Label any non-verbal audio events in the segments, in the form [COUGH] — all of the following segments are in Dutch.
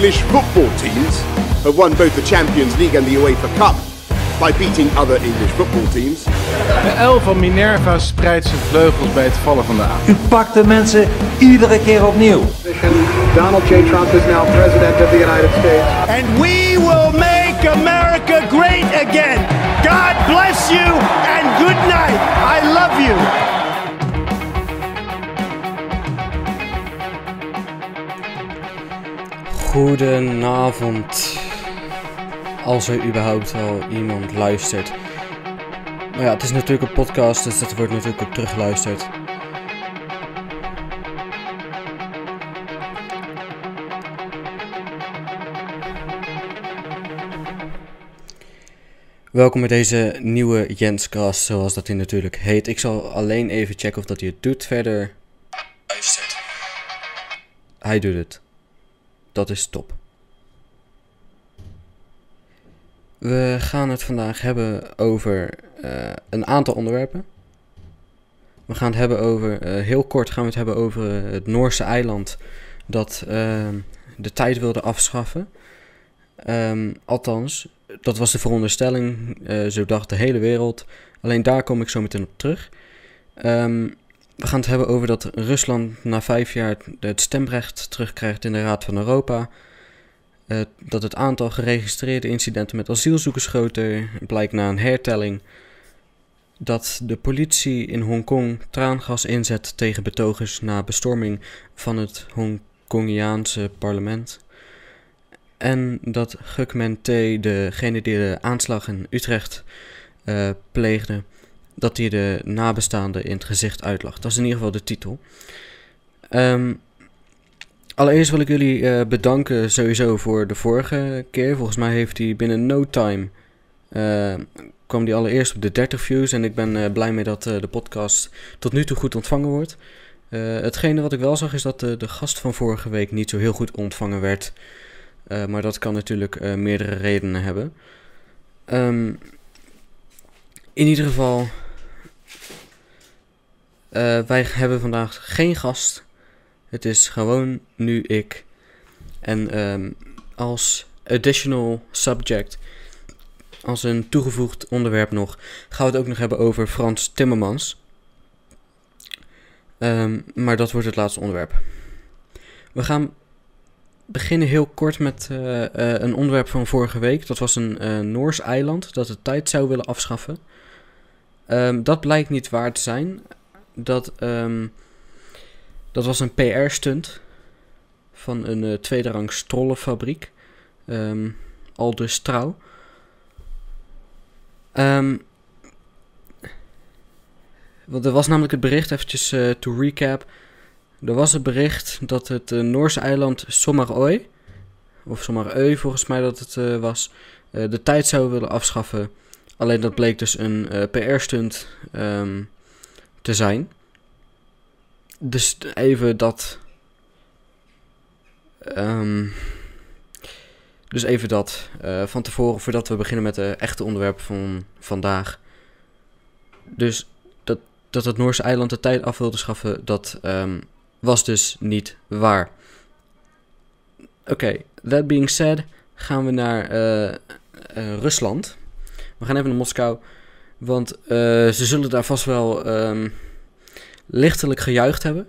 English football teams have won both the Champions League and the UEFA Cup by beating other English football teams. De L van Minerva spreidt zijn vleugels bij het vallen van de avond. U pakt de mensen iedere keer opnieuw. Donald J. Trump is now president of the United States. And we will make America great again. God bless you and good night. I love you. Goedenavond. Als er überhaupt al iemand luistert. Maar ja, het is natuurlijk een podcast, dus dat wordt natuurlijk ook teruggeluisterd. Welkom bij deze nieuwe Jenscast, zoals dat hij natuurlijk heet. Ik zal alleen even checken of dat hij het doet. Verder. Luistert. Hij doet het. Dat is top. We gaan het vandaag hebben over eh, een aantal onderwerpen. We gaan het hebben over, eh, heel kort gaan we het hebben over eh, het Noorse eiland dat ehm, de tijd wilde afschaffen. Ehm, althans, dat was de veronderstelling, zo dacht de hele wereld. Alleen daar kom ik zo meteen op terug. Ehm, we gaan het hebben over dat Rusland na vijf jaar het stemrecht terugkrijgt in de Raad van Europa. Uh, dat het aantal geregistreerde incidenten met asielzoekers groter blijkt na een hertelling. Dat de politie in Hongkong traangas inzet tegen betogers na bestorming van het Hongkongiaanse parlement. En dat Gukmen T, degene die de aanslag in Utrecht uh, pleegde, dat hij de nabestaanden in het gezicht uitlacht. Dat is in ieder geval de titel. Um, allereerst wil ik jullie uh, bedanken sowieso voor de vorige keer. Volgens mij heeft hij binnen no time... Uh, kwam die allereerst op de 30 views. En ik ben uh, blij mee dat de podcast tot nu toe goed ontvangen wordt. hetgene wat ik wel zag is dat de gast van vorige week niet zo heel goed ontvangen werd. maar dat kan natuurlijk meerdere redenen hebben. Um, in ieder geval, uh, wij hebben vandaag geen gast. Het is gewoon nu ik. En um, als additional subject, als een toegevoegd onderwerp nog, gaan we het ook nog hebben over Frans Timmermans. Um, maar dat wordt het laatste onderwerp. We gaan beginnen heel kort met uh, uh, een onderwerp van vorige week. Dat was een uh, Noors eiland dat de tijd zou willen afschaffen. Um, dat blijkt niet waar te zijn dat, um, dat was een PR-stunt van een uh, tweede rang strollenfabriek. Um, Aldus Trouw. Want er was namelijk het bericht, eventjes to recap. Er was het bericht dat het uh, Noorse eiland Sommarøy, of Sommarøy volgens mij dat het uh, was, de tijd zou willen afschaffen. Alleen dat bleek dus een PR-stunt um, te zijn. Dus even dat. Um, dus even dat van tevoren, voordat we beginnen met de echte onderwerpen van vandaag. Dus dat, dat het Noorse eiland de tijd af wilde schaffen, dat um, was dus niet waar. Oké, okay, that being said, gaan we naar uh, uh, Rusland. We gaan even naar Moskou, want ze zullen daar vast wel. Um, lichtelijk gejuicht hebben.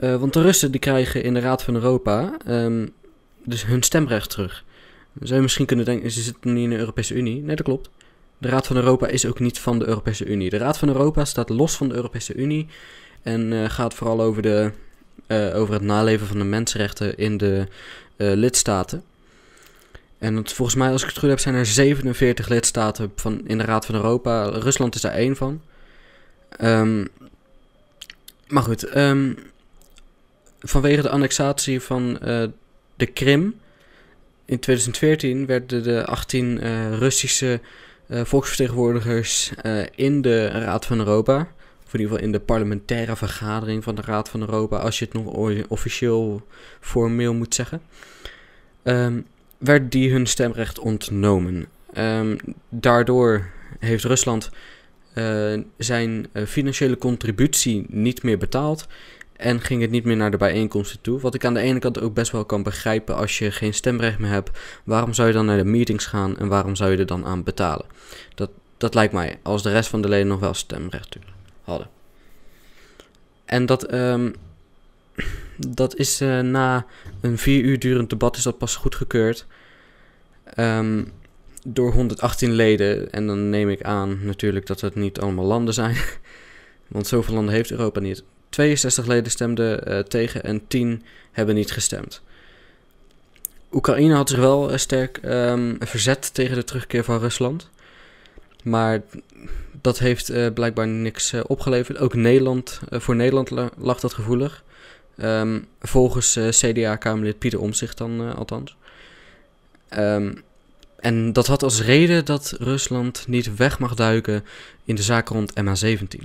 Want de Russen die krijgen in de Raad van Europa um, dus hun stemrecht terug. Zou je misschien kunnen denken, ze zitten niet in de Europese Unie. Nee, dat klopt. De Raad van Europa is ook niet van de Europese Unie. De Raad van Europa staat los van de Europese Unie en uh, gaat vooral over, de, uh, over het naleven van de mensenrechten in de lidstaten. En het, volgens mij, als ik het goed heb, zijn er 47 lidstaten van, in de Raad van Europa. Rusland is daar één van. Um, maar goed, um, vanwege de annexatie van de Krim in 2014 werden de 18 uh, Russische volksvertegenwoordigers in de Raad van Europa, of in ieder geval in de parlementaire vergadering van de Raad van Europa, als je het nog officieel formeel moet zeggen, um, werd die hun stemrecht ontnomen. Um, daardoor heeft Rusland uh, zijn uh, financiële contributie niet meer betaald. En ging het niet meer naar de bijeenkomsten toe. Wat ik aan de ene kant ook best wel kan begrijpen. Als je geen stemrecht meer hebt, waarom zou je dan naar de meetings gaan en waarom zou je er dan aan betalen? Dat, dat lijkt mij, als de rest van de leden nog wel stemrecht En dat, ehm, dat is eh, na een vier uur durend debat is dat pas goedgekeurd. Um, door 118 leden. En dan neem ik aan natuurlijk dat het niet allemaal landen zijn. [LAUGHS] Want zoveel landen heeft Europa niet. 62 leden stemden uh, tegen en 10 hebben niet gestemd. Oekraïne had zich wel uh, sterk um, verzet tegen de terugkeer van Rusland. Maar dat heeft uh, blijkbaar niks opgeleverd. Ook Nederland, voor Nederland lag dat gevoelig. Um, volgens CDA-Kamerlid Pieter Omzicht dan althans. Um, en dat had als reden dat Rusland niet weg mag duiken in de zaak rond MH17.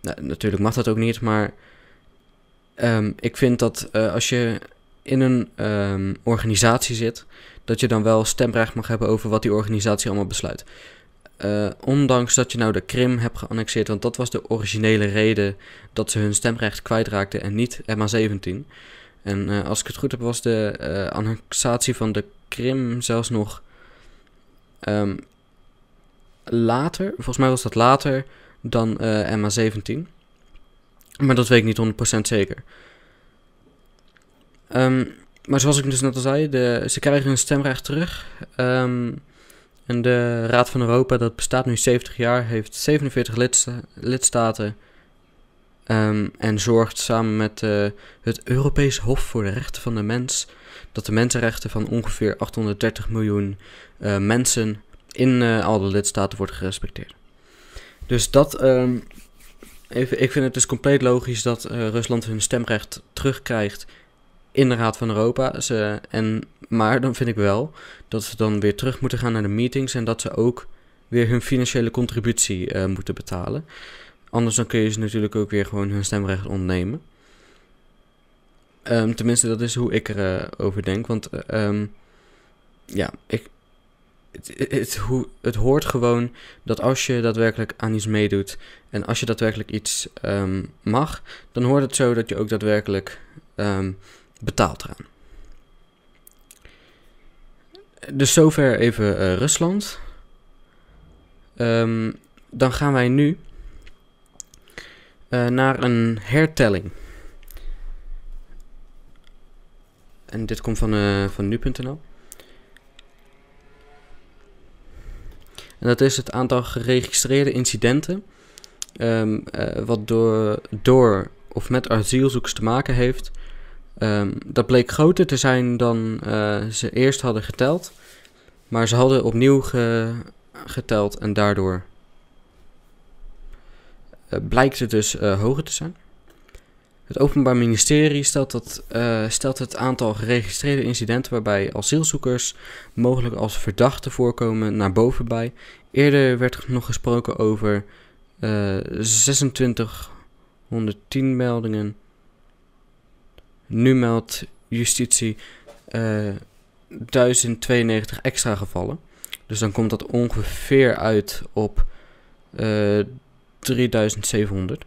Nou, natuurlijk mag dat ook niet, maar um, ik vind dat als je in een organisatie zit, dat je dan wel stemrecht mag hebben over wat die organisatie allemaal besluit. Uh, ondanks dat je nou de Krim hebt geannexeerd, want dat was de originele reden dat ze hun stemrecht kwijtraakten en niet MH17. En uh, als ik het goed heb, was de annexatie van de Krim zelfs nog um, later, volgens mij was dat later dan uh, MA17. Maar dat weet ik niet 100% zeker. Um, maar zoals ik dus net al zei, de, ze krijgen hun stemrecht terug. Um, en de Raad van Europa, dat bestaat nu 70 jaar, heeft 47 lidsta lidstaten. Um, en zorgt samen met uh, het Europees Hof voor de Rechten van de Mens dat de mensenrechten van ongeveer 830 miljoen uh, mensen in uh, al de lidstaten worden gerespecteerd. Dus dat, um, even, ik vind het dus compleet logisch dat Rusland hun stemrecht terugkrijgt in de Raad van Europa. Ze, en, maar dan vind ik wel dat ze dan weer terug moeten gaan naar de meetings en dat ze ook weer hun financiële contributie uh, moeten betalen. Anders dan kun je ze natuurlijk ook weer gewoon hun stemrecht ontnemen. Um, tenminste, dat is hoe ik erover uh, over denk. Want um, ja, ik, het, het, hoe, het hoort gewoon dat als je daadwerkelijk aan iets meedoet en als je daadwerkelijk iets um, mag, dan hoort het zo dat je ook daadwerkelijk betaalt eraan. Dus zover even uh, Rusland. dan gaan wij nu uh, naar een hertelling. En dit komt van, uh, van nu.nl. En dat is het aantal geregistreerde incidenten. Uh, wat door, door of met asielzoekers te maken heeft. Um, dat bleek groter te zijn dan uh, ze eerst hadden geteld. Maar ze hadden opnieuw ge, geteld en daardoor blijkt het dus hoger te zijn. Het Openbaar Ministerie stelt, dat, uh, stelt het aantal geregistreerde incidenten waarbij asielzoekers mogelijk als verdachten voorkomen naar boven bij. Eerder werd nog gesproken over uh, eh, 2610 meldingen. Nu meldt justitie uh, eh, 1092 extra gevallen. Dus dan komt dat ongeveer uit op 3700.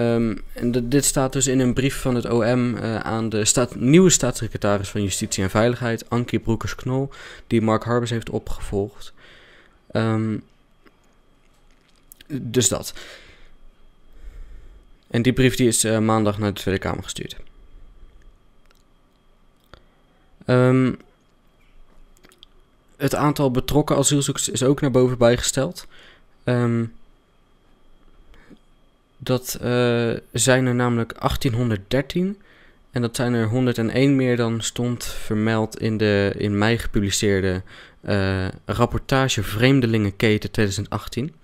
Um, en dit staat dus in een brief van het OM eh, aan de staat, nieuwe staatssecretaris van Justitie en Veiligheid, Ankie Broekers-Knol, die Mark Harbers heeft opgevolgd. Um, dus dat. En die brief die is uh, maandag naar de Tweede Kamer gestuurd. Um, het aantal betrokken asielzoekers is ook naar boven bijgesteld. Um, dat uh, zijn er namelijk 1813. En dat zijn er 101 meer dan stond vermeld in de in mei gepubliceerde uh, rapportage Vreemdelingenketen 2018.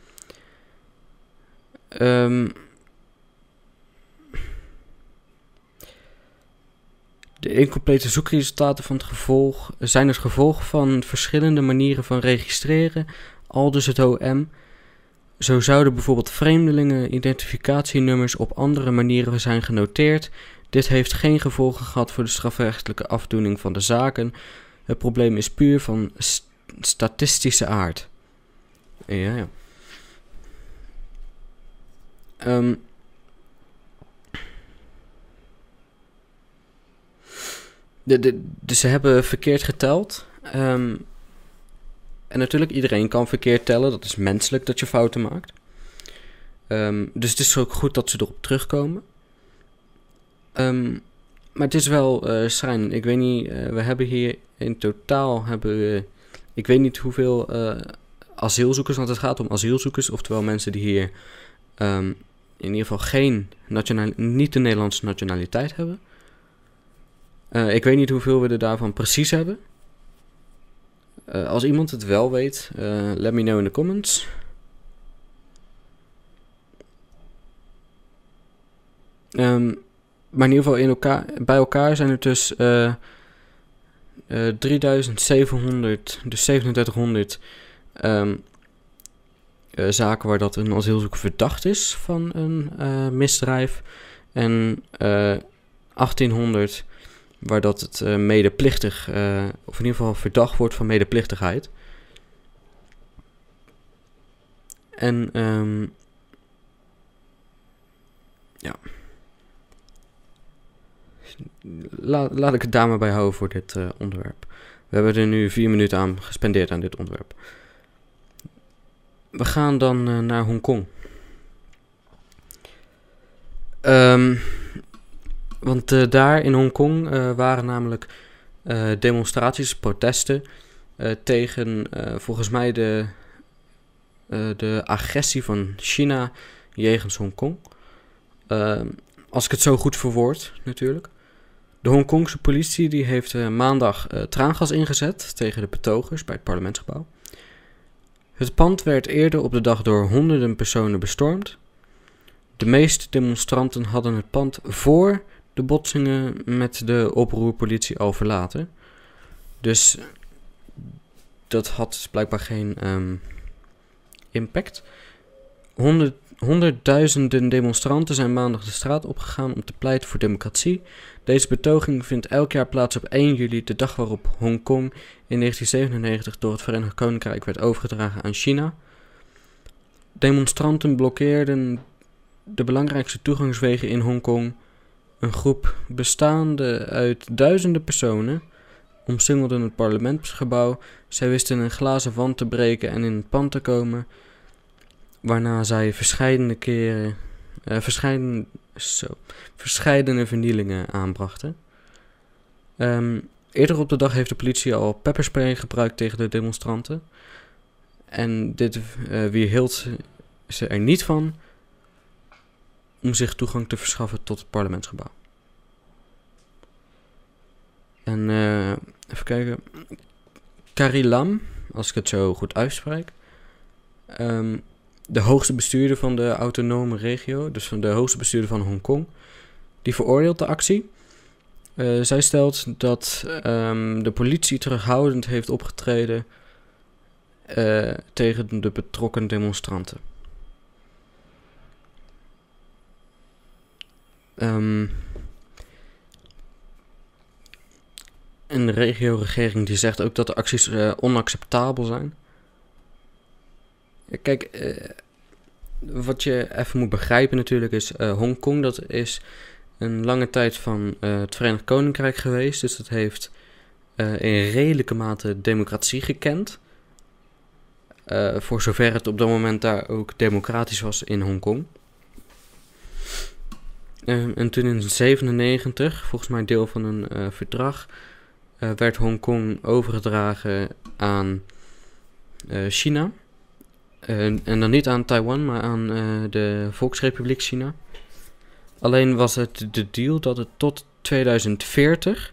Um, de incomplete zoekresultaten van het gevolg zijn het gevolg van verschillende manieren van registreren, al dus het OM. Zo zouden bijvoorbeeld vreemdelingen identificatienummers op andere manieren zijn genoteerd. Dit heeft geen gevolgen gehad voor de strafrechtelijke afdoening van de zaken. Het probleem is puur van st statistische aard. Ja, ja. Um, dus ze hebben verkeerd geteld. Ehm, en natuurlijk, iedereen kan verkeerd tellen. Dat is menselijk dat je fouten maakt. Ehm, dus het is ook goed dat ze erop terugkomen. Ehm, maar het is wel uh, schijn. Ik weet niet, uh, we hebben hier in totaal hebben we, ik weet niet hoeveel uh, asielzoekers, want het gaat om asielzoekers, oftewel mensen die hier in ieder geval geen nationaal, niet de Nederlandse nationaliteit hebben. Ik weet niet hoeveel we er daarvan precies hebben. als iemand het wel weet, let me know in de comments. Um, maar in ieder geval in elkaar, bij elkaar zijn er dus uh, uh, 3700, dus 3700 um, uh, zaken waar dat een asielzoeker verdacht is van een misdrijf. En 1800 waar dat het medeplichtig, of in ieder geval verdacht wordt van medeplichtigheid. En um, ja la, laat ik het daar maar bij houden voor dit uh, onderwerp. We hebben er nu vier minuten aan gespendeerd aan dit onderwerp. We gaan dan naar Hongkong. Um, want uh, daar in Hongkong waren namelijk demonstraties, protesten tegen volgens mij de, de agressie van China jegens Hongkong. Ehm, als ik het zo goed verwoord, natuurlijk. De Hongkongse politie die heeft uh, maandag uh, traangas ingezet tegen de betogers bij het parlementsgebouw. Het pand werd eerder op de dag door honderden personen bestormd. De meeste demonstranten hadden het pand voor de botsingen met de oproerpolitie al verlaten. Dus dat had blijkbaar geen um, impact. Honderd Honderdduizenden demonstranten zijn maandag de straat opgegaan om te pleiten voor democratie. Deze betoging vindt elk jaar plaats op 1 juli, de dag waarop Hongkong in 1997 door het Verenigd Koninkrijk werd overgedragen aan China. Demonstranten blokkeerden de belangrijkste toegangswegen in Hongkong. Een groep bestaande uit duizenden personen omsingelden het parlementsgebouw. Zij wisten een glazen wand te breken en in het pand te komen waarna zij verschillende keren, uh, verscheiden, zo, verscheidene vernielingen aanbrachten. Um, eerder op de dag heeft de politie al pepperspray gebruikt tegen de demonstranten. En dit uh, weerhield ze er niet van om zich toegang te verschaffen tot het parlementsgebouw. En uh, even kijken. Carrie Lam, als ik het zo goed uitspreek, um, de hoogste bestuurder van de autonome regio, dus van de hoogste bestuurder van Hongkong, die veroordeelt de actie. Uh, zij stelt dat um, de politie terughoudend heeft opgetreden uh, tegen de betrokken demonstranten. Um, en de regio-regering die zegt ook dat de acties uh, onacceptabel zijn. Kijk, uh, wat je even moet begrijpen natuurlijk is, uh, Hongkong dat is een lange tijd van het Verenigd Koninkrijk geweest. Dus dat heeft in redelijke mate democratie gekend. voor zover het op dat moment daar ook democratisch was in Hongkong. En toen in 1997, volgens mij deel van een verdrag, werd Hongkong overgedragen aan China. Uh, en dan niet aan Taiwan, maar aan de Volksrepubliek China. Alleen was het de deal dat het tot 2040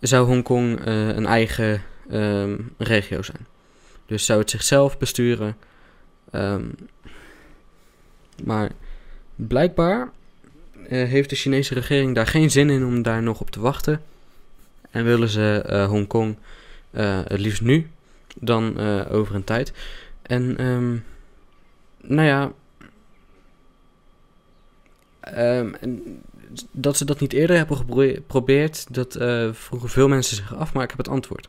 zou Hongkong een eigen um, regio zijn. Dus zou het zichzelf besturen. Um, maar blijkbaar heeft de Chinese regering daar geen zin in om daar nog op te wachten. En willen ze Hongkong het liefst nu dan over een tijd. En, um, nou ja. En dat ze dat niet eerder hebben geprobeerd, dat vroegen veel mensen zich af, maar ik heb het antwoord.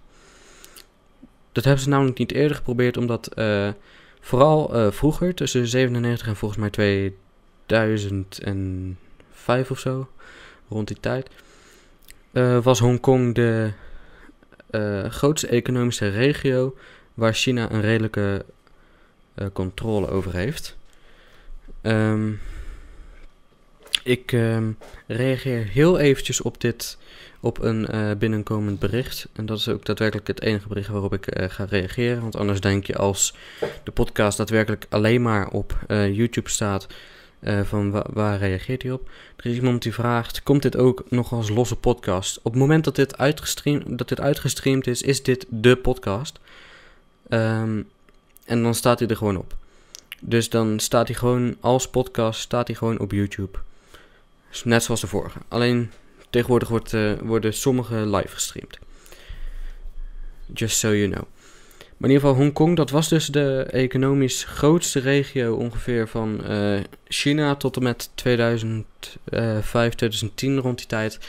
Dat hebben ze namelijk niet eerder geprobeerd, omdat vooral vroeger, tussen 97 en volgens mij 2005 of zo, rond die tijd, eh, was Hongkong de eh, grootste economische regio waar China een redelijke eh, controle over heeft. Ehm, ik ehm, reageer heel eventjes op dit, op een eh, binnenkomend bericht. En dat is ook daadwerkelijk het enige bericht waarop ik ga reageren. Want anders denk je als de podcast daadwerkelijk alleen maar op YouTube staat, eh, van wa- waar reageert hij op? Er is iemand die vraagt, komt dit ook nog als losse podcast? Op het moment dat dit uitgestreamd, dat dit uitgestreamd is, is dit de podcast. Ehm, en dan staat hij er gewoon op. Dus dan staat hij gewoon als podcast, staat hij gewoon op YouTube. Dus net zoals de vorige. Alleen tegenwoordig wordt, eh, worden sommige live gestreamd. Just so you know. Maar in ieder geval Hongkong, dat was dus de economisch grootste regio ongeveer van eh, China tot en met 2005, 2010 rond die tijd.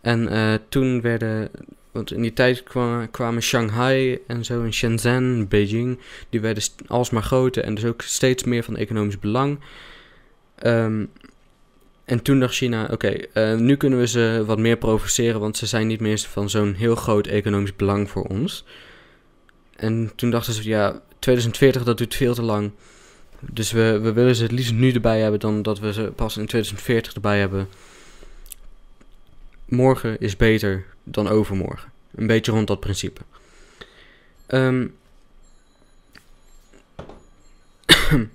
En eh, toen werden, want in die tijd kwamen, Shanghai en zo en Shenzhen, Beijing, die werden alsmaar groter en dus ook steeds meer van economisch belang. Ehm, en toen dacht China, oké, eh, nu kunnen we ze wat meer provoceren, want ze zijn niet meer van zo'n heel groot economisch belang voor ons. En toen dachten ze, ja, 2040 dat duurt veel te lang. Dus we, we willen ze het liefst nu erbij hebben dan dat we ze pas in 2040 erbij hebben. Morgen is beter dan overmorgen. Een beetje rond dat principe. Ehm [COUGHS]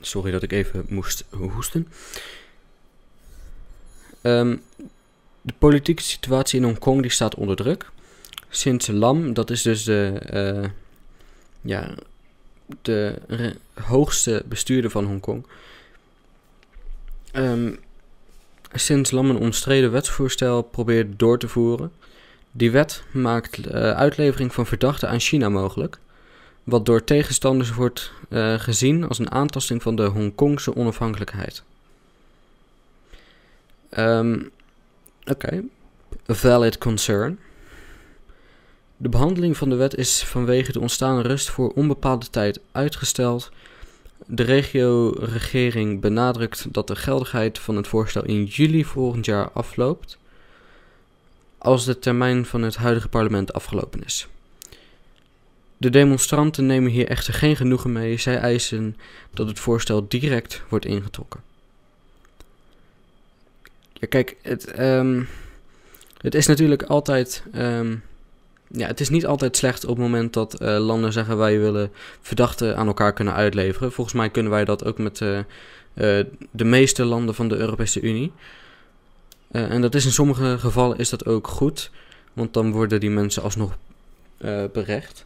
Sorry dat ik even moest hoesten. Ehm, de politieke situatie in Hongkong staat onder druk. Sinds Lam, dat is dus de, eh, ja, de hoogste bestuurder van Hongkong. Ehm, sinds Lam een omstreden wetsvoorstel probeert door te voeren. Die wet maakt eh, uitlevering van verdachten aan China mogelijk. Wat door tegenstanders wordt eh, gezien als een aantasting van de Hongkongse onafhankelijkheid. Ehm, Oké, a valid concern. De behandeling van de wet is vanwege de ontstaande rust voor onbepaalde tijd uitgesteld. De regio-regering benadrukt dat de geldigheid van het voorstel in juli volgend jaar afloopt, als de termijn van het huidige parlement afgelopen is. De demonstranten nemen hier echter geen genoegen mee. Zij eisen dat het voorstel direct wordt ingetrokken. Ja, kijk, het, ehm, het is natuurlijk altijd. ehm, ja, het is niet altijd slecht op het moment dat eh, landen zeggen wij willen verdachten aan elkaar kunnen uitleveren. Volgens mij kunnen wij dat ook met eh, eh, de meeste landen van de Europese Unie. En dat is in sommige gevallen is dat ook goed, want dan worden die mensen alsnog berecht.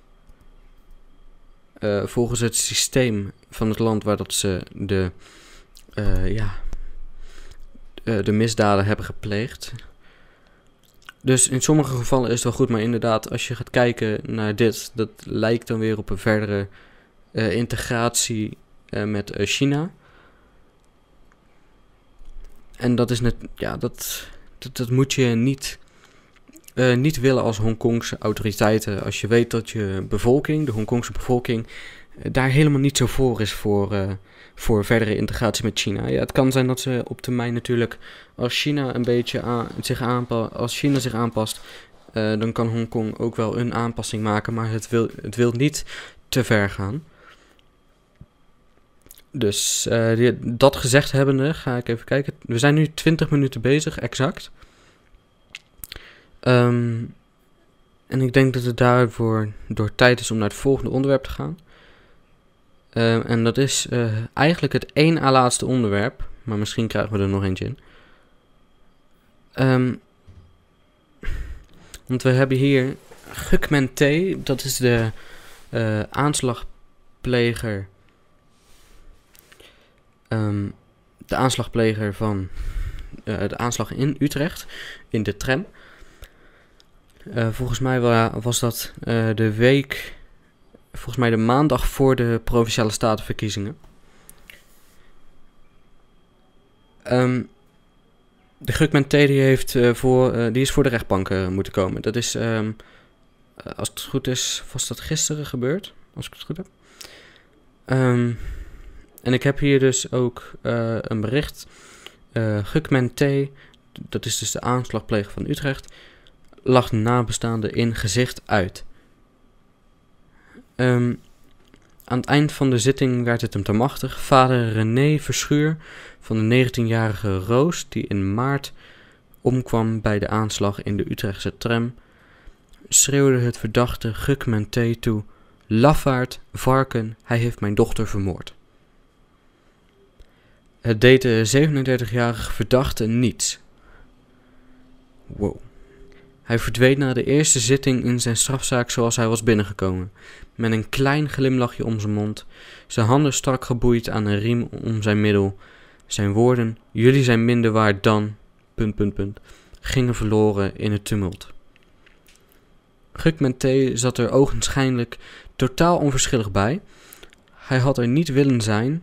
Volgens het systeem van het land waar dat ze de, ja, de misdaden hebben gepleegd. Dus in sommige gevallen is het wel goed, maar inderdaad, als je gaat kijken naar dit, dat lijkt dan weer op een verdere eh, integratie eh, met eh, China. En dat is net, ja, dat, dat, dat moet je niet, niet willen als Hongkongse autoriteiten. Als je weet dat je bevolking, de Hongkongse bevolking, daar helemaal niet zo voor is voor, voor verdere integratie met China. Ja, het kan zijn dat ze op termijn natuurlijk, als China een beetje zich aanpast, als China zich aanpast, eh, dan kan Hongkong ook wel een aanpassing maken, maar het wil, het wil niet te ver gaan. Dus die- dat gezegd hebbende, ga ik even kijken. We zijn nu 20 minuten bezig, exact. Ehm, en ik denk dat het daarvoor door tijd is om naar het volgende onderwerp te gaan. Ehm, en dat is eh, eigenlijk het één na laatste onderwerp. Maar misschien krijgen we er nog eentje in. Ehm, want we hebben hier Gukmen T. Dat is de eh, aanslagpleger. Ehm, de aanslagpleger van eh, de aanslag in Utrecht. In de tram. Eh, volgens mij wa- was dat eh, de week volgens mij de maandag voor de provinciale statenverkiezingen. Ehm, de Gukman T heeft, eh, voor, eh, die is voor de rechtbank eh, moeten komen. Dat is, ehm, eh, als het goed is, was dat gisteren gebeurd, als ik het goed heb. Ehm, en ik heb hier dus ook een bericht. Gukman T, dat is dus de aanslagpleger van Utrecht, lag de nabestaande in gezicht uit. Ehm, aan het eind van de zitting werd het hem te machtig. Vader René Verschuur van de 19-jarige Roos, die in maart omkwam bij de aanslag in de Utrechtse tram, schreeuwde het verdachte Gukmenté toe: Lafaard, varken, hij heeft mijn dochter vermoord. Het deed de 37-jarige verdachte niets. Wow. Hij verdween na de eerste zitting in zijn strafzaak zoals hij was binnengekomen, met een klein glimlachje om zijn mond, zijn handen strak geboeid aan een riem om zijn middel. Zijn woorden, jullie zijn minder waard dan, punt, punt, punt, gingen verloren in het tumult. Gukmenté zat er ogenschijnlijk totaal onverschillig bij. Hij had er niet willen zijn,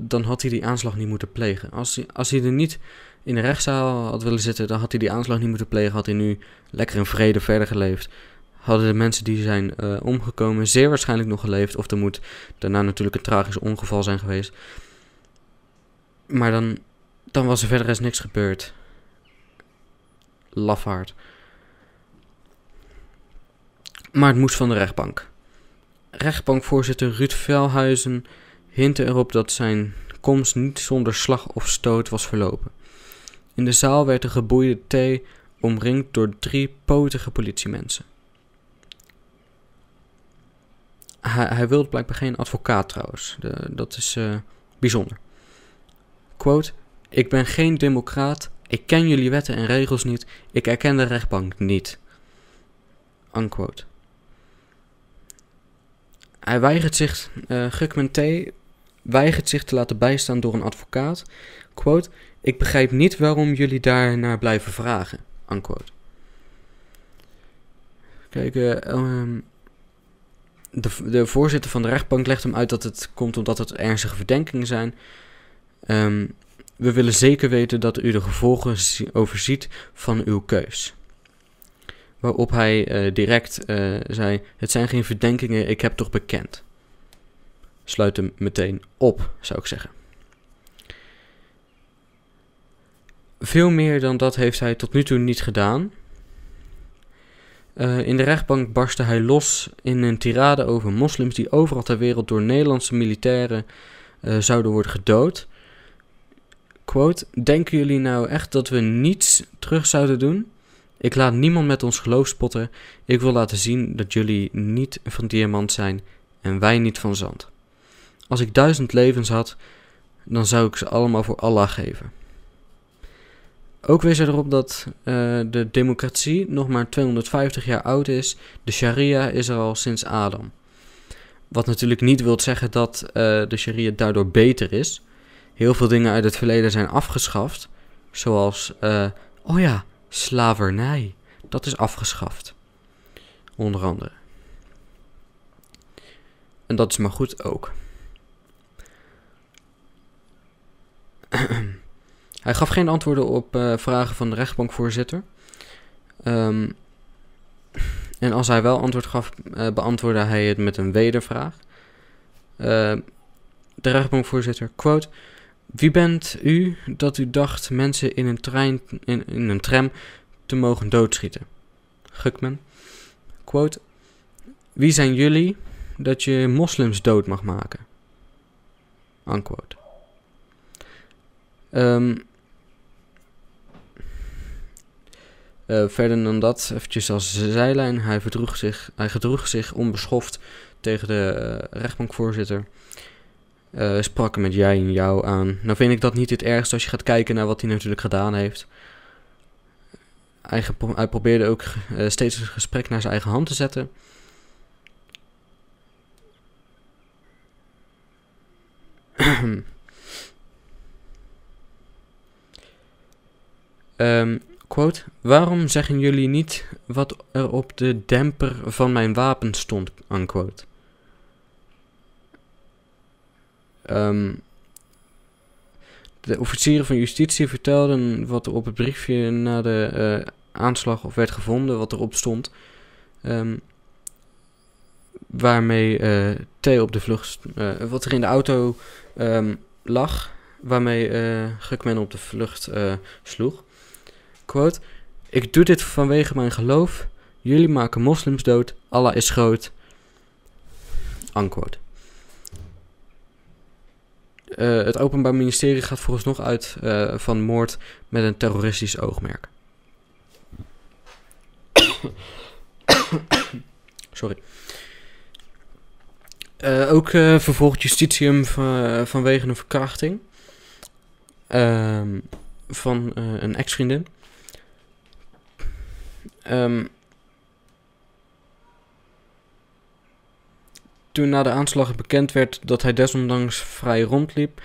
dan had hij die aanslag niet moeten plegen. Als hij, als hij er niet in de rechtszaal had willen zitten, dan had hij die aanslag niet moeten plegen. Had hij nu lekker in vrede verder geleefd. Hadden de mensen die zijn uh, omgekomen zeer waarschijnlijk nog geleefd. Of er moet daarna natuurlijk een tragisch ongeval zijn geweest. Maar dan, dan was er verder eens niks gebeurd. Lafaard. Maar het moest van de rechtbank. Rechtbankvoorzitter Ruud Velhuizen hintte erop dat zijn komst niet zonder slag of stoot was verlopen. In de zaal werd de geboeide T omringd door drie potige politiemensen. Hij, hij wilde blijkbaar geen advocaat trouwens. De, dat is uh, bijzonder. Quote: Ik ben geen democraat. Ik ken jullie wetten en regels niet. Ik erken de rechtbank niet. Unquote. Hij weigert zich, uh, Gukman T. weigert zich te laten bijstaan door een advocaat. Quote, ik begrijp niet waarom jullie daar naar blijven vragen. Unquote. Kijk, uh, de, de voorzitter van de rechtbank legt hem uit dat het komt omdat het ernstige verdenkingen zijn. Um, we willen zeker weten dat u de gevolgen overziet van uw keus. Waarop hij uh, direct uh, zei: Het zijn geen verdenkingen, ik heb toch bekend. Sluit hem meteen op, zou ik zeggen. Veel meer dan dat heeft hij tot nu toe niet gedaan. Uh, in de rechtbank barstte hij los in een tirade over moslims die overal ter wereld door Nederlandse militairen uh, zouden worden gedood. Quote: Denken jullie nou echt dat we niets terug zouden doen? Ik laat niemand met ons geloof spotten. Ik wil laten zien dat jullie niet van diamant zijn en wij niet van zand. Als ik duizend levens had, dan zou ik ze allemaal voor Allah geven. Ook wees hij erop dat uh, de democratie nog maar 250 jaar oud is. De sharia is er al sinds Adam. Wat natuurlijk niet wil zeggen dat uh, de sharia daardoor beter is. Heel veel dingen uit het verleden zijn afgeschaft. Zoals, uh, oh ja, slavernij. Dat is afgeschaft. Onder andere. En dat is maar goed ook. [CLEARS THROAT] Hij gaf geen antwoorden op uh, vragen van de rechtbankvoorzitter. Um, en als hij wel antwoord gaf, uh, beantwoordde hij het met een wedervraag. Uh, de rechtbankvoorzitter, quote... Wie bent u dat u dacht mensen in een, trein, in, in een tram te mogen doodschieten? Gukman, quote... Wie zijn jullie dat je moslims dood mag maken? Unquote. Um, Uh, verder dan dat, eventjes als zijlijn. Hij, verdroeg zich, hij gedroeg zich onbeschoft tegen de uh, rechtbankvoorzitter. Uh, sprak hem met jij en jou aan. Nou vind ik dat niet het ergste als je gaat kijken naar wat hij natuurlijk gedaan heeft. Hij, hij probeerde ook steeds het gesprek naar zijn eigen hand te zetten. um, [CLEARS THROAT] Waarom zeggen jullie niet wat er op de demper van mijn wapen stond? Um, de officieren van justitie vertelden wat er op het briefje na de uh, aanslag of werd gevonden, wat erop stond. Um, waarmee uh, T op de vlucht, uh, wat er in de auto um, lag, waarmee Gukman op de vlucht sloeg. Ik doe dit vanwege mijn geloof. Jullie maken moslims dood. Allah is groot. Eh, het Openbaar Ministerie gaat volgens nog uit eh, van moord met een terroristisch oogmerk. [COUGHS] Sorry. Eh, ook vervolgt van- vanwege een verkrachting ehm, van een ex-vriendin. Ehm, toen na de aanslag bekend werd dat hij desondanks vrij rondliep,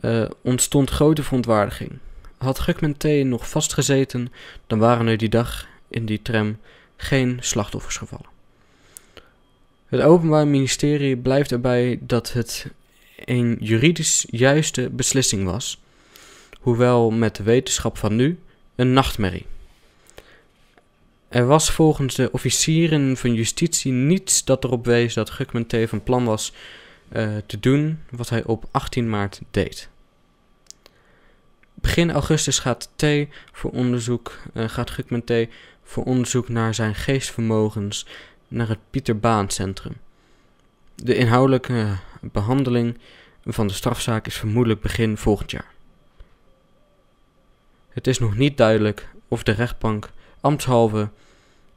eh, ontstond grote verontwaardiging. Had Gukman T. nog vastgezeten, dan waren er die dag in die tram geen slachtoffers gevallen. Het Openbaar Ministerie blijft erbij dat het een juridisch juiste beslissing was, hoewel met de wetenschap van nu een nachtmerrie. Er was volgens de officieren van justitie niets dat erop wees dat Gukman T. van plan was eh, te doen wat hij op 18 maart deed. Begin augustus gaat, T voor onderzoek, eh, gaat T. voor onderzoek naar zijn geestvermogens naar het Pieter Baan Centrum. De inhoudelijke behandeling van de strafzaak is vermoedelijk begin volgend jaar. Het is nog niet duidelijk of de rechtbank ambtshalve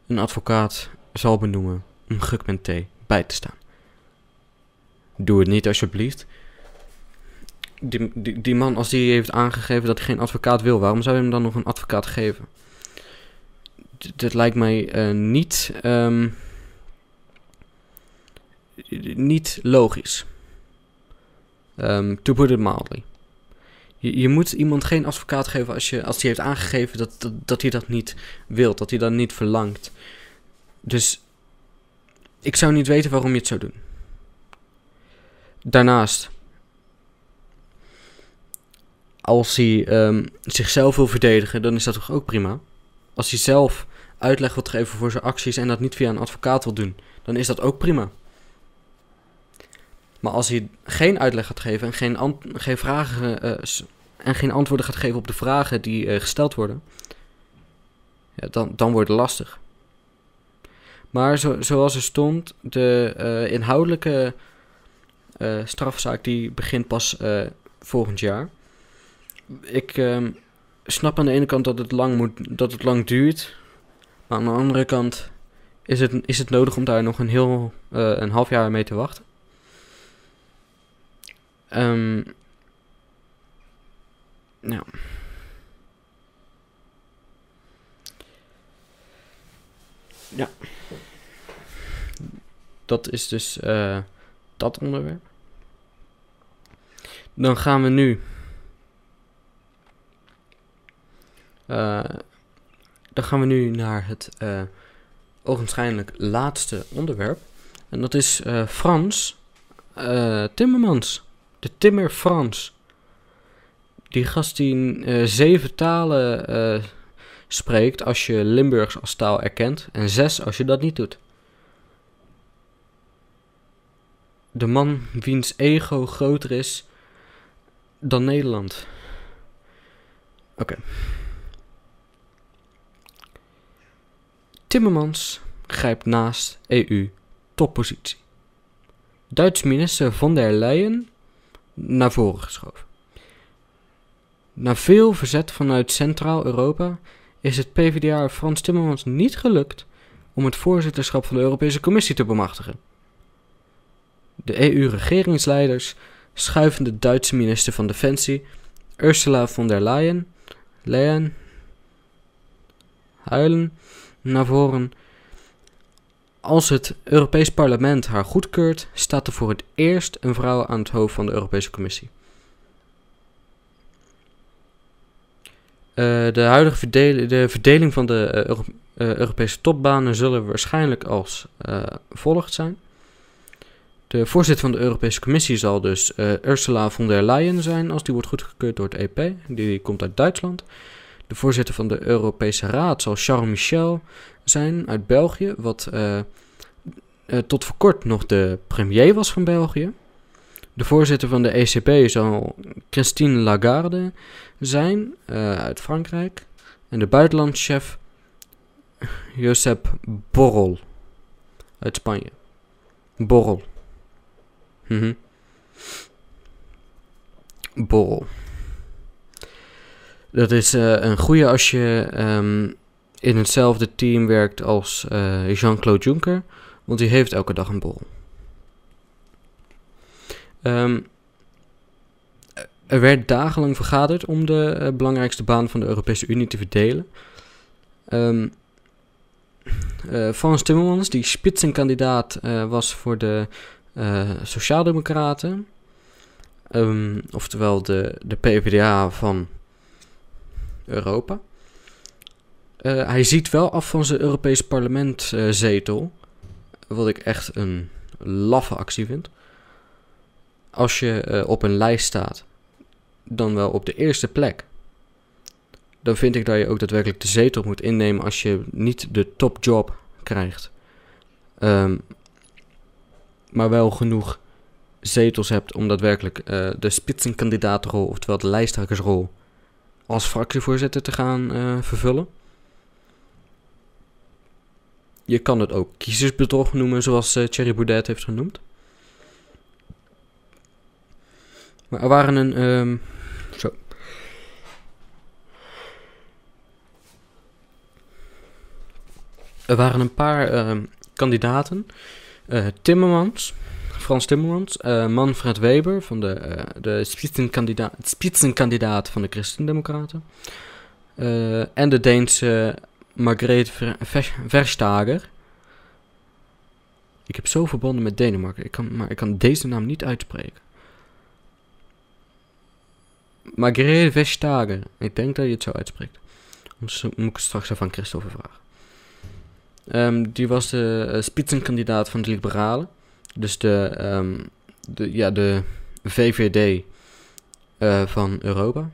een advocaat zal benoemen om Gukman T. bij te staan. Doe het niet alsjeblieft. Die, die, man, als die heeft aangegeven dat hij geen advocaat wil, waarom zou je hem dan nog een advocaat geven? D- Dit lijkt mij eh, niet, ehm, niet logisch. Ehm, to put it mildly. Je, je moet iemand geen advocaat geven als, je, als heeft aangegeven dat, dat, dat hij dat niet wil, dat hij dat niet verlangt. Dus ik zou niet weten waarom je het zou doen. Daarnaast, als hij ehm, zichzelf wil verdedigen, dan is dat toch ook prima. Als hij zelf uitleg wil geven voor zijn acties en dat niet via een advocaat wil doen, dan is dat ook prima. Maar als hij geen uitleg gaat geven en geen, geen vragen eh, en geen antwoorden gaat geven op de vragen die eh, gesteld worden, ja, dan, dan wordt het lastig. Maar zo, zoals er stond, de eh, inhoudelijke strafzaak die begint pas volgend jaar. Ik ehm, snap aan de ene kant dat het lang, moet, dat het lang duurt. Maar aan de andere kant is het, is het nodig om daar nog een heel een half jaar mee te wachten. Ehm ja. Dat is dus eh, dat onderwerp. Dan gaan we nu. eh, dan gaan we nu naar het eh ogenschijnlijk laatste onderwerp. En dat is eh, Frans Timmermans. De Timmer Frans. Die gast die eh, zeven talen eh, spreekt als je Limburgs als taal erkent. En zes als je dat niet doet. De man wiens ego groter is dan Nederland. Oké. Timmermans grijpt naast EU toppositie. Duits minister von der Leyen naar voren geschoven. Na veel verzet vanuit Centraal-Europa is het PvdA Frans Timmermans niet gelukt om het voorzitterschap van de Europese Commissie te bemachtigen. De EU-regeringsleiders schuiven de Duitse minister van Defensie Ursula von der Leyen, Leyen huilen naar voren. Als het Europees Parlement haar goedkeurt, staat er voor het eerst een vrouw aan het hoofd van de Europese Commissie. Eh, de huidige verdeel- de verdeling van de eh, eh, Europese topbanen zullen waarschijnlijk als volgt zijn. De voorzitter van de Europese Commissie zal dus Ursula von der Leyen zijn als die wordt goedgekeurd door het EP. Die komt uit Duitsland. De voorzitter van de Europese Raad zal Charles Michel zijn uit België, wat eh, eh, tot voor kort nog de premier was van België. De voorzitter van de ECB zal Christine Lagarde zijn eh, uit Frankrijk. En de buitenlandschef Josep Borrell uit Spanje. Borrell. Mhm. Borrell. Dat is een goede als je ehm, in hetzelfde team werkt als eh, Jean-Claude Juncker, want die heeft elke dag een borrel. Ehm, er werd dagenlang vergaderd om de eh, belangrijkste baan van de Europese Unie te verdelen. Um, uh, Frans Timmermans, die spitsenkandidaat was voor de Sociaaldemocraten. Um, oftewel de, de PvdA van Europa. Hij ziet wel af van zijn Europees parlement zetel. Wat ik echt een laffe actie vind. Als je op een lijst staat, dan wel op de eerste plek dan vind ik dat je ook daadwerkelijk de zetel moet innemen als je niet de topjob krijgt. Um, maar wel genoeg zetels hebt om daadwerkelijk uh, de spitsenkandidatenrol, oftewel de lijsttrekkersrol, als fractievoorzitter te gaan vervullen. Je kan het ook kiezersbedrog noemen, zoals uh, Thierry Boudet heeft genoemd. Maar er waren een. Um, zo. Er waren een paar uh, kandidaten. Uh, Timmermans, Frans Timmermans, uh, Manfred Weber van de, de spitsenkandidaat, spitsenkandidaat van de Christendemocraten. en de Deense Margrethe Ver Verstager. Ik heb zo verbonden met Denemarken, ik kan, maar ik kan deze naam niet uitspreken. Margrethe Verstager. Ik denk dat je het zo uitspreekt. Moet ik straks even aan Christopher vragen. Um, die was de uh, spitsenkandidaat van de Liberalen. Dus de, um, de, ja, de VVD uh, van Europa.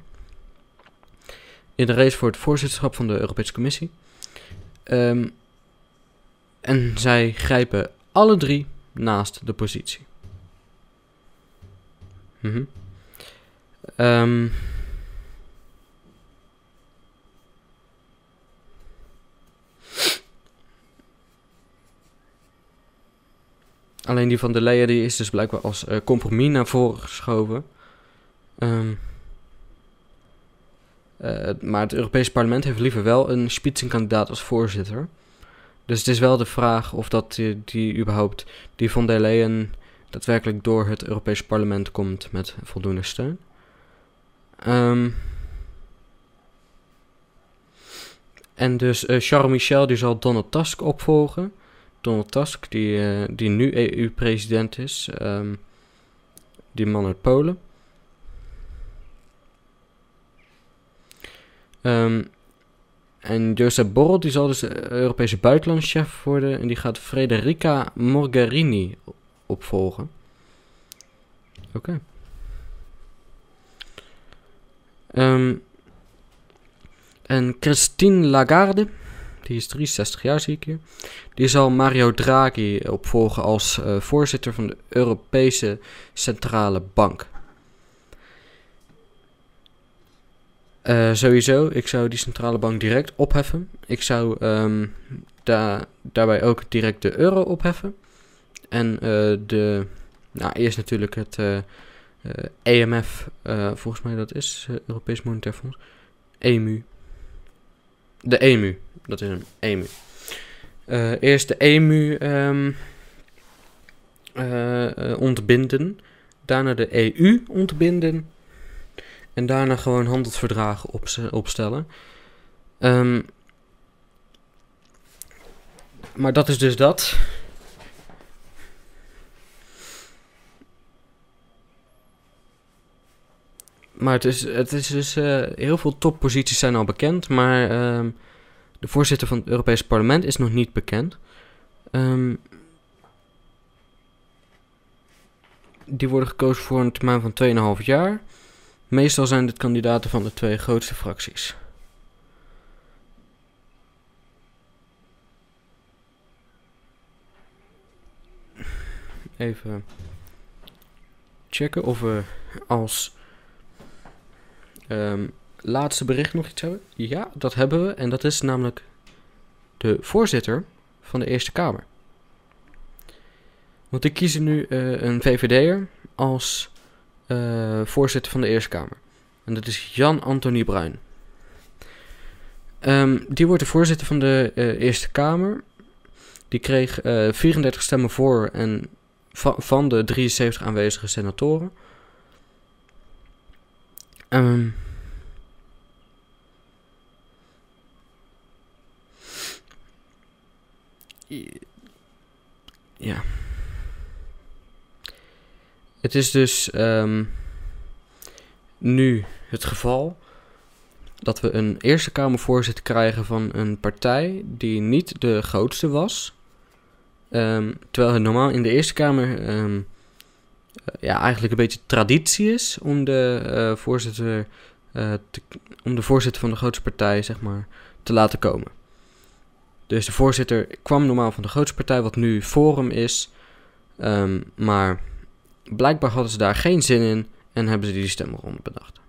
In de race voor het voorzitterschap van de Europese Commissie. Um, en zij grijpen alle drie naast de positie. -hmm. um, Alleen die van de Leyen die is dus blijkbaar als uh, compromis naar voren geschoven. Um, uh, maar het Europese parlement heeft liever wel een spitsenkandidaat als voorzitter. Dus het is wel de vraag of dat die, die überhaupt, die van der Leyen, daadwerkelijk door het Europese parlement komt met voldoende steun. Um, en dus uh, Charles Michel die zal Donald Tusk opvolgen. Donald Tusk, die, uh, die nu EU-president is. Um, die man uit Polen. Um, en Josep Borrell, die zal dus Europese buitenlandschef worden. En die gaat Frederica Mogherini opvolgen. Oké. Um, en Christine Lagarde die is 63 jaar, zie ik hier. Die zal Mario Draghi opvolgen als uh, voorzitter van de Europese Centrale Bank. Uh, sowieso, ik zou die centrale bank direct opheffen. Ik zou um, da daarbij ook direct de euro opheffen. En uh, de, nou eerst natuurlijk het EMF, volgens mij dat is, Europees Monetair Fonds. EMU. De EMU, dat is een EMU. Eerst de EMU um, uh, ontbinden. Daarna de EU ontbinden. En daarna gewoon handelsverdragen op, opstellen. Um, maar dat is dus dat. Maar het is, het is dus. Uh, heel veel topposities zijn al bekend. Maar. Uh, de voorzitter van het Europese parlement is nog niet bekend. Um, die worden gekozen voor een termijn van 2,5 jaar. Meestal zijn dit kandidaten van de twee grootste fracties. Even checken of we als um, laatste bericht nog iets hebben? Ja, dat hebben we. En dat is namelijk de voorzitter van de Eerste Kamer. Want die kiezen nu eh, een VVD'er als eh, voorzitter van de Eerste Kamer. En dat is Jan-Antonie Bruin. Ehm, die wordt de voorzitter van de eh, Eerste Kamer. Die kreeg eh 34 stemmen voor en va- van de 73 aanwezige senatoren. Ehm, ja. Het is dus ehm, nu het geval dat we een Eerste Kamervoorzitter krijgen van een partij die niet de grootste was. Ehm, terwijl het normaal in de Eerste Kamer ehm, eh, ja, eigenlijk een beetje traditie is om de, eh, voorzitter, eh, om de voorzitter van de grootste partij zeg maar, te laten komen. Dus de voorzitter kwam normaal van de grootste partij, wat nu Forum is. Maar blijkbaar hadden ze daar geen zin in en hebben ze die stemronde bedacht.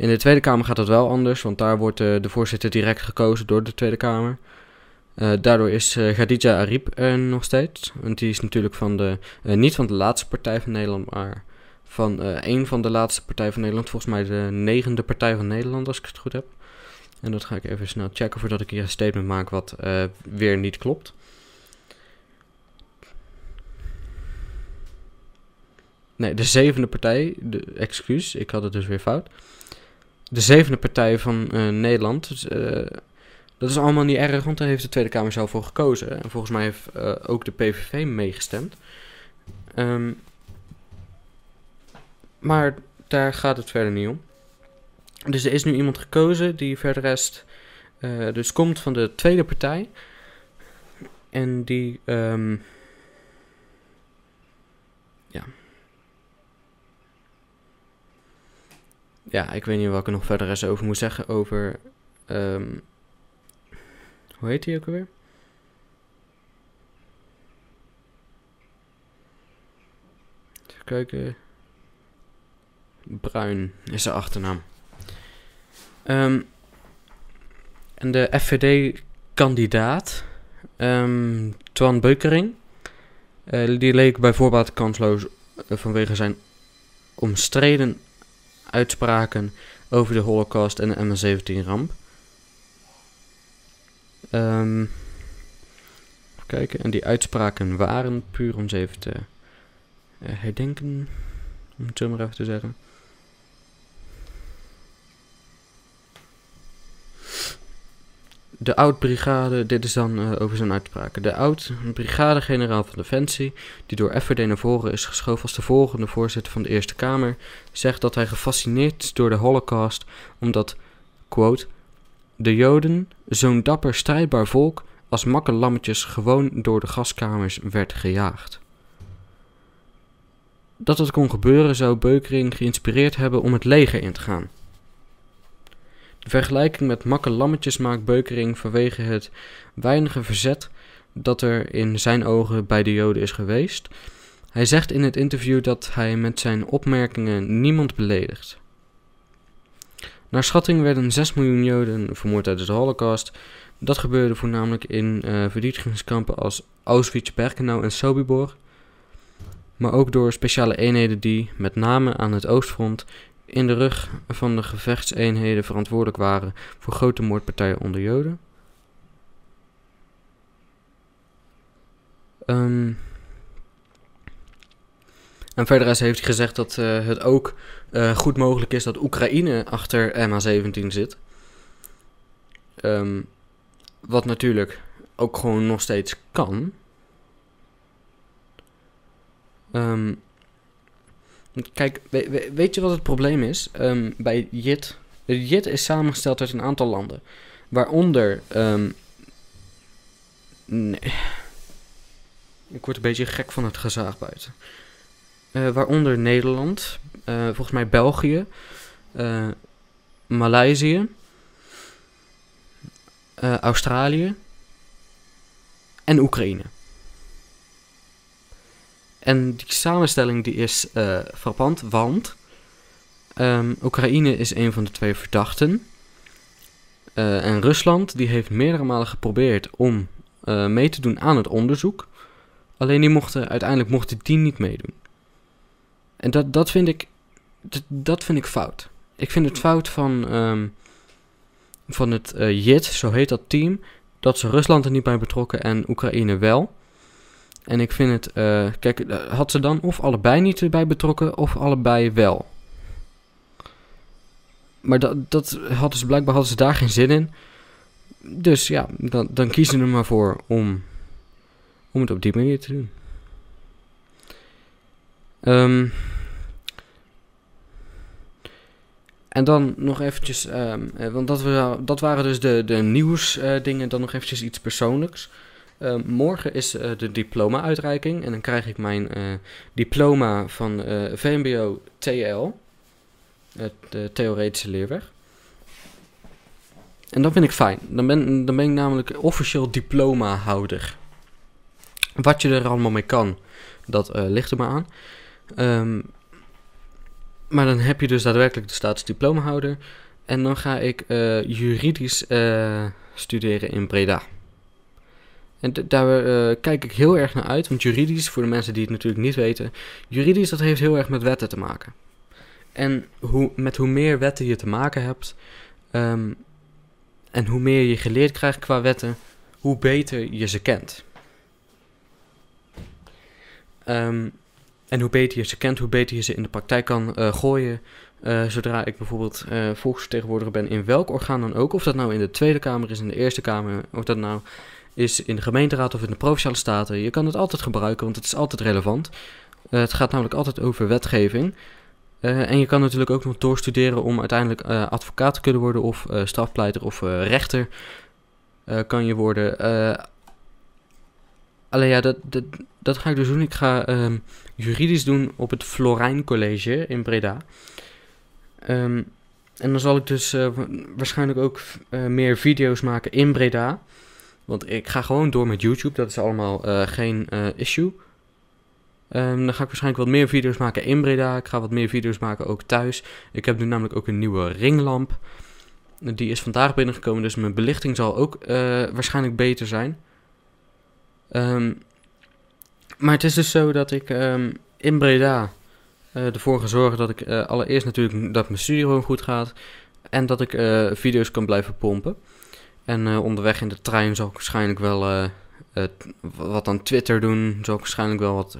In de Tweede Kamer gaat dat wel anders, want daar wordt eh, de voorzitter direct gekozen door de Tweede Kamer. Eh, daardoor is eh Khadija er nog steeds. Want die is natuurlijk van de, niet van de laatste partij van Nederland, maar van een van de laatste partijen van Nederland. Volgens mij de negende partij van Nederland, als ik het goed heb. En dat ga ik even snel checken voordat ik hier een statement maak wat weer niet klopt. Nee, de zevende partij, de, excuus, ik had het dus weer fout. De zevende partij van eh, Nederland. Dus, eh, dat is allemaal niet erg, want daar heeft de Tweede Kamer zelf voor gekozen. En volgens mij heeft eh, ook de PVV meegestemd. Ehm, maar daar gaat het verder niet om. Dus er is nu iemand gekozen die verder rest dus komt van de tweede partij. En die, ehm, ja. Ja, ik weet niet wat ik er nog verder eens over moet zeggen over, ehm, hoe heet die ook alweer? Even kijken. Bruin is de achternaam. Ehm, en de FVD-kandidaat, ehm Twan Beukering, eh, die leek bij voorbaat kansloos eh, vanwege zijn omstreden uitspraken over de Holocaust en de MS-17-ramp. Ehm, even kijken, en die uitspraken waren puur om ze even te herdenken, om het zo maar even te zeggen. De oud-brigade, dit is dan eh, over zijn uitspraken. De oud-brigade-generaal van Defensie, die door FVD naar voren is geschoven als de volgende voorzitter van de Eerste Kamer, zegt dat hij gefascineerd is door de Holocaust, omdat, quote, de Joden, zo'n dapper strijdbaar volk, als makke lammetjes gewoon door de gaskamers werd gejaagd. Dat het kon gebeuren zou Beukering geïnspireerd hebben om het leger in te gaan. De vergelijking met makke lammetjes maakt Beukering vanwege het weinige verzet dat er in zijn ogen bij de Joden is geweest. Hij zegt in het interview dat hij met zijn opmerkingen niemand beledigt. Naar schatting werden 6 miljoen Joden vermoord tijdens de Holocaust. Dat gebeurde voornamelijk in verdedigingskampen als Auschwitz, Birkenau en Sobibor. Maar ook door speciale eenheden die, met name aan het oostfront, in de rug van de gevechtseenheden verantwoordelijk waren voor grote moordpartijen onder Joden. Ehm, en verder heeft hij gezegd dat eh, het ook eh, goed mogelijk is dat Oekraïne achter MH17 zit. Ehm, wat natuurlijk ook gewoon nog steeds kan. Ehm, kijk, we- we- weet je wat het probleem is Ehm, bij JIT? JIT is samengesteld uit een aantal landen. Waaronder. ehm, nee. Ik word een beetje gek van het gezaag buiten. Eh, waaronder Nederland, eh, volgens mij België, eh, Maleisië, Australië en Oekraïne. En die samenstelling die is eh frappant, want Ehm, Oekraïne is een van de twee verdachten. Eh, en Rusland die heeft meerdere malen geprobeerd om eh, mee te doen aan het onderzoek. Alleen die mochten, uiteindelijk mochten die niet meedoen. En dat, dat, vind, ik, dat, vind ik fout. Ik vind het fout van, ehm, van het uh, JIT, zo heet dat team, dat ze Rusland er niet bij betrokken en Oekraïne wel. En ik vind het, uh, kijk, had ze dan of allebei niet erbij betrokken of allebei wel. Maar dat, dat hadden ze blijkbaar hadden ze daar geen zin in. Dus ja, dan, dan kiezen ze er maar voor om, om het op die manier te doen. Um, en dan nog eventjes, um, want dat, we, dat waren dus de, de nieuwsdingen, uh, dan nog eventjes iets persoonlijks. Uh, morgen is uh, de diploma-uitreiking en dan krijg ik mijn diploma van VMBO TL de theoretische leerweg. En dat vind ik fijn. Dan ben, dan ben ik namelijk officieel diploma-houder. Wat je er allemaal mee kan, dat ligt er maar aan. Um, maar dan heb je dus daadwerkelijk de status diplomahouder. En dan ga ik juridisch studeren in Breda. En daar kijk ik heel erg naar uit. Want juridisch, voor de mensen die het natuurlijk niet weten... Juridisch, dat heeft heel erg met wetten te maken. En hoe, met hoe meer wetten je te maken hebt, um, en hoe meer je geleerd krijgt qua wetten, hoe beter je ze kent. Um, en hoe beter je ze kent, hoe beter je ze in de praktijk kan uh, gooien. Uh, zodra ik bijvoorbeeld volksvertegenwoordiger ben in welk orgaan dan ook, of dat nou in de Tweede Kamer is, in de Eerste Kamer, of dat nou is in de gemeenteraad of in de provinciale staten, je kan het altijd gebruiken, want het is altijd relevant. het gaat namelijk altijd over wetgeving. Uh, en je kan natuurlijk ook nog doorstuderen om uiteindelijk uh, advocaat te kunnen worden of strafpleiter of rechter kan je worden. alleen ja, dat, dat, dat ga ik dus doen. Ik ga um, juridisch doen op het Florijn College in Breda. Um, en dan zal ik dus waarschijnlijk ook meer video's maken in Breda. Want ik ga gewoon door met YouTube, dat is allemaal geen issue. Um, dan ga ik waarschijnlijk wat meer video's maken in Breda. Ik ga wat meer video's maken ook thuis. Ik heb nu namelijk ook een nieuwe ringlamp. Die is vandaag binnengekomen, dus mijn belichting zal ook uh, waarschijnlijk beter zijn. Um, maar het is dus zo dat ik um, in Breda ervoor ga zorgen dat ik allereerst natuurlijk dat mijn studie gewoon goed gaat. En dat ik video's kan blijven pompen. En onderweg in de trein zal ik waarschijnlijk wel uh, wat aan Twitter doen. Zal ik waarschijnlijk wel wat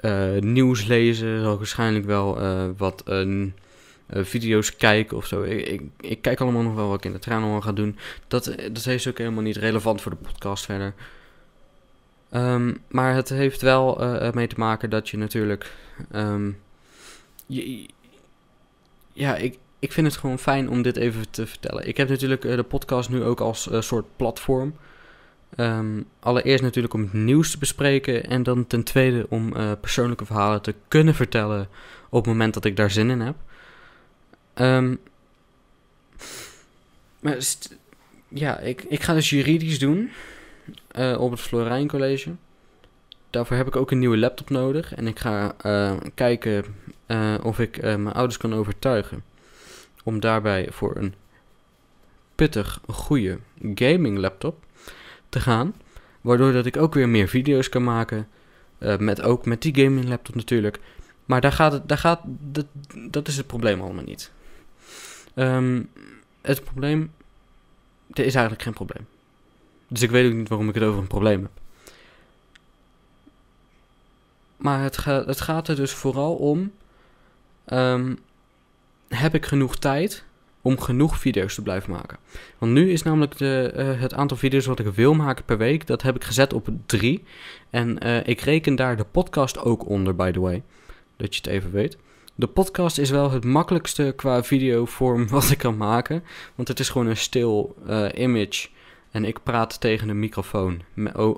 uh, nieuws lezen. Zal ik waarschijnlijk wel wat video's kijken of zo. Ik, ik, kijk allemaal nog wel wat ik in de trein allemaal ga doen. Dat, dat is ook helemaal niet relevant voor de podcast verder. Um, maar het heeft wel mee te maken dat je natuurlijk. Um, je, ja, ik, ik vind het gewoon fijn om dit even te vertellen. Ik heb natuurlijk de podcast nu ook als soort platform. Um, allereerst natuurlijk om het nieuws te bespreken en dan ten tweede om uh, persoonlijke verhalen te kunnen vertellen op het moment dat ik daar zin in heb. Um, maar ja, ik, ik ga dus juridisch doen op het Florijn College. Daarvoor heb ik ook een nieuwe laptop nodig en ik ga kijken of ik mijn ouders kan overtuigen om daarbij voor een pittig, goede gaming laptop te gaan. Waardoor dat ik ook weer meer video's kan maken. Uh, met, ook met die gaming laptop natuurlijk. Maar daar gaat het, daar gaat, dat, dat is het probleem allemaal niet. Um, het probleem, er is eigenlijk geen probleem. Dus ik weet ook niet waarom ik het over een probleem heb. Maar het, ga, het gaat er dus vooral om, um, heb ik genoeg tijd om genoeg video's te blijven maken. Want nu is namelijk de, uh, het aantal video's wat ik wil maken per week, dat heb ik gezet op drie. En uh, ik reken daar de podcast ook onder, by the way. Dat je het even weet. De podcast is wel het makkelijkste qua videovorm [LAUGHS] wat ik kan maken. Want het is gewoon een stil uh, image. En ik praat tegen een microfoon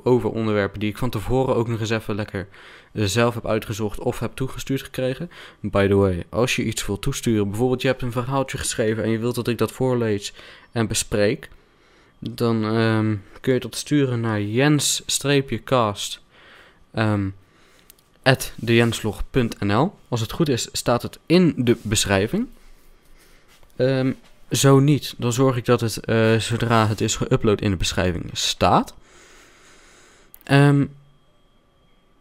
over onderwerpen die ik van tevoren ook nog eens even lekker zelf heb uitgezocht of heb toegestuurd gekregen. By the way, als je iets wilt toesturen, bijvoorbeeld je hebt een verhaaltje geschreven en je wilt dat ik dat voorlees en bespreek, dan um, kun je dat sturen naar jens-cast um. Als het goed is, staat het in de beschrijving. Ehm, zo niet, dan zorg ik dat het eh, zodra het is geüpload in de beschrijving staat. Ehm,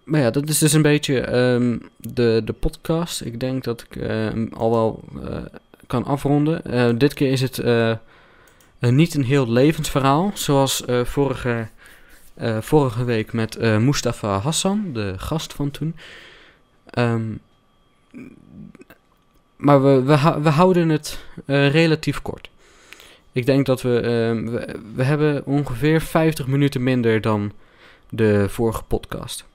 maar ja, dat is dus een beetje ehm, de, de podcast. Ik denk dat ik ehm, al wel eh, kan afronden. Eh, dit keer is het niet een heel levensverhaal, zoals vorige, vorige week met Mustafa Hassan, de gast van toen. Maar we, we, houden het relatief kort. Ik denk dat we, we, we hebben ongeveer 50 minuten minder dan de vorige podcast.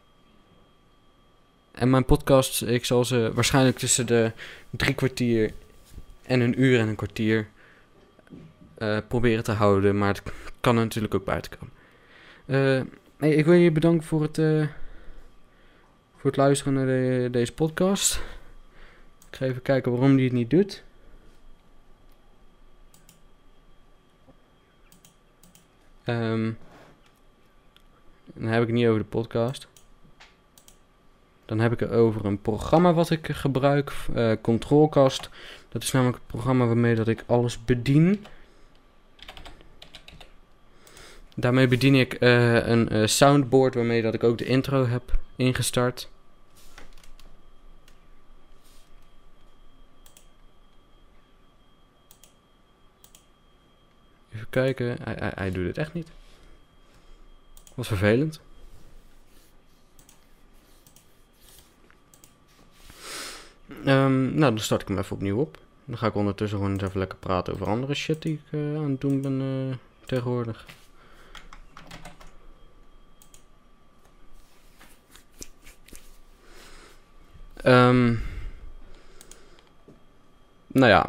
En mijn podcast, ik zal ze waarschijnlijk tussen de drie kwartier en een uur en een kwartier uh, proberen te houden. Maar het kan natuurlijk ook buiten komen. Uh, hey, ik wil je bedanken voor het, voor het luisteren naar de, deze podcast. Ik ga even kijken waarom die het niet doet. Um, dan heb ik het niet over de podcast. Dan heb ik het over een programma wat ik gebruik, uh, Controlcast. Dat is namelijk het programma waarmee dat ik alles bedien. Daarmee bedien ik uh, een uh, soundboard waarmee dat ik ook de intro heb ingestart. Kijken, hij, hij, doet het echt niet. Wat vervelend. Um, nou, dan start ik hem even opnieuw op. Dan ga ik ondertussen gewoon eens even lekker praten over andere shit die ik uh, aan het doen ben uh, tegenwoordig. Um, nou ja.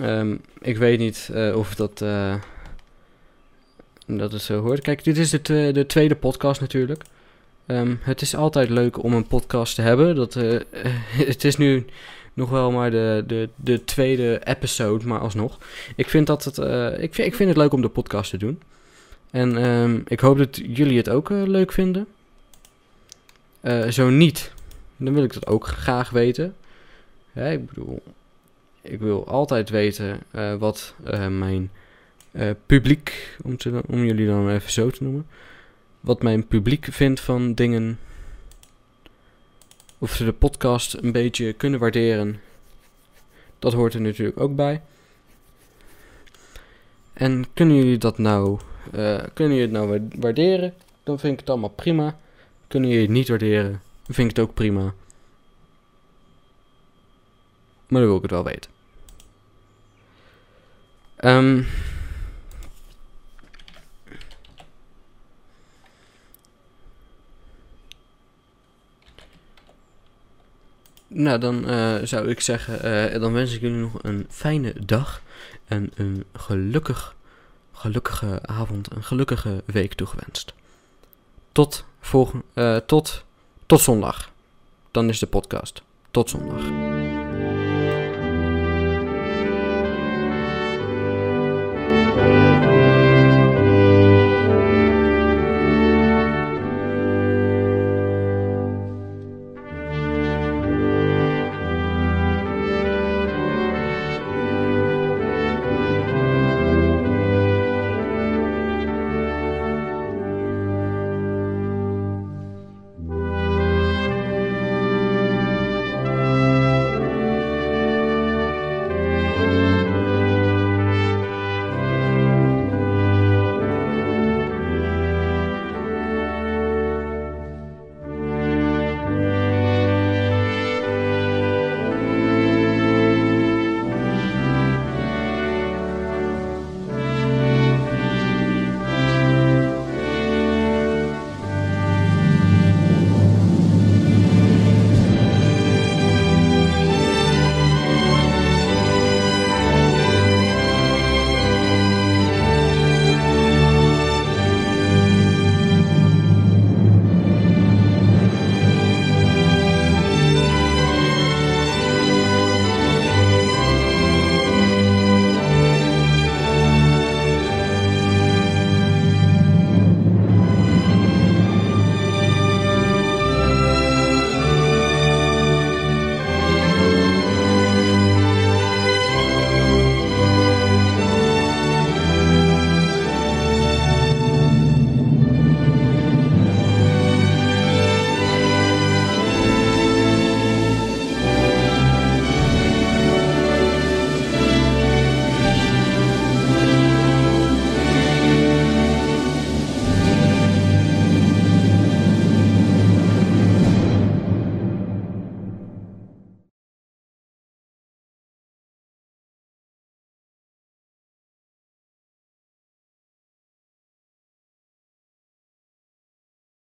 Um, ik weet niet uh, of dat, dat het zo hoort. Kijk, dit is de, de tweede podcast natuurlijk. Um, het is altijd leuk om een podcast te hebben. Dat, uh, [LAUGHS] het is nu nog wel maar de, de, de tweede episode, maar alsnog. Ik vind, dat het, ik, vind, ik vind het leuk om de podcast te doen. En um, ik hoop dat jullie het ook leuk vinden. zo niet, dan wil ik dat ook graag weten. Ik bedoel, ik wil altijd weten wat mijn publiek, om, om jullie dan even zo te noemen wat mijn publiek vindt van dingen. Of ze de podcast een beetje kunnen waarderen. Dat hoort er natuurlijk ook bij. En kunnen jullie dat nou, kunnen jullie het nou waarderen? Dan vind ik het allemaal prima. Kunnen jullie het niet waarderen? Dan vind ik het ook prima. Maar dan wil ik het wel weten. Um, Nou, dan uh, zou ik zeggen, uh, dan wens ik jullie nog een fijne dag en een gelukkig, gelukkige avond, een gelukkige week toegewenst. Tot, volgende, uh, tot, tot zondag. Dan is de podcast. Tot zondag.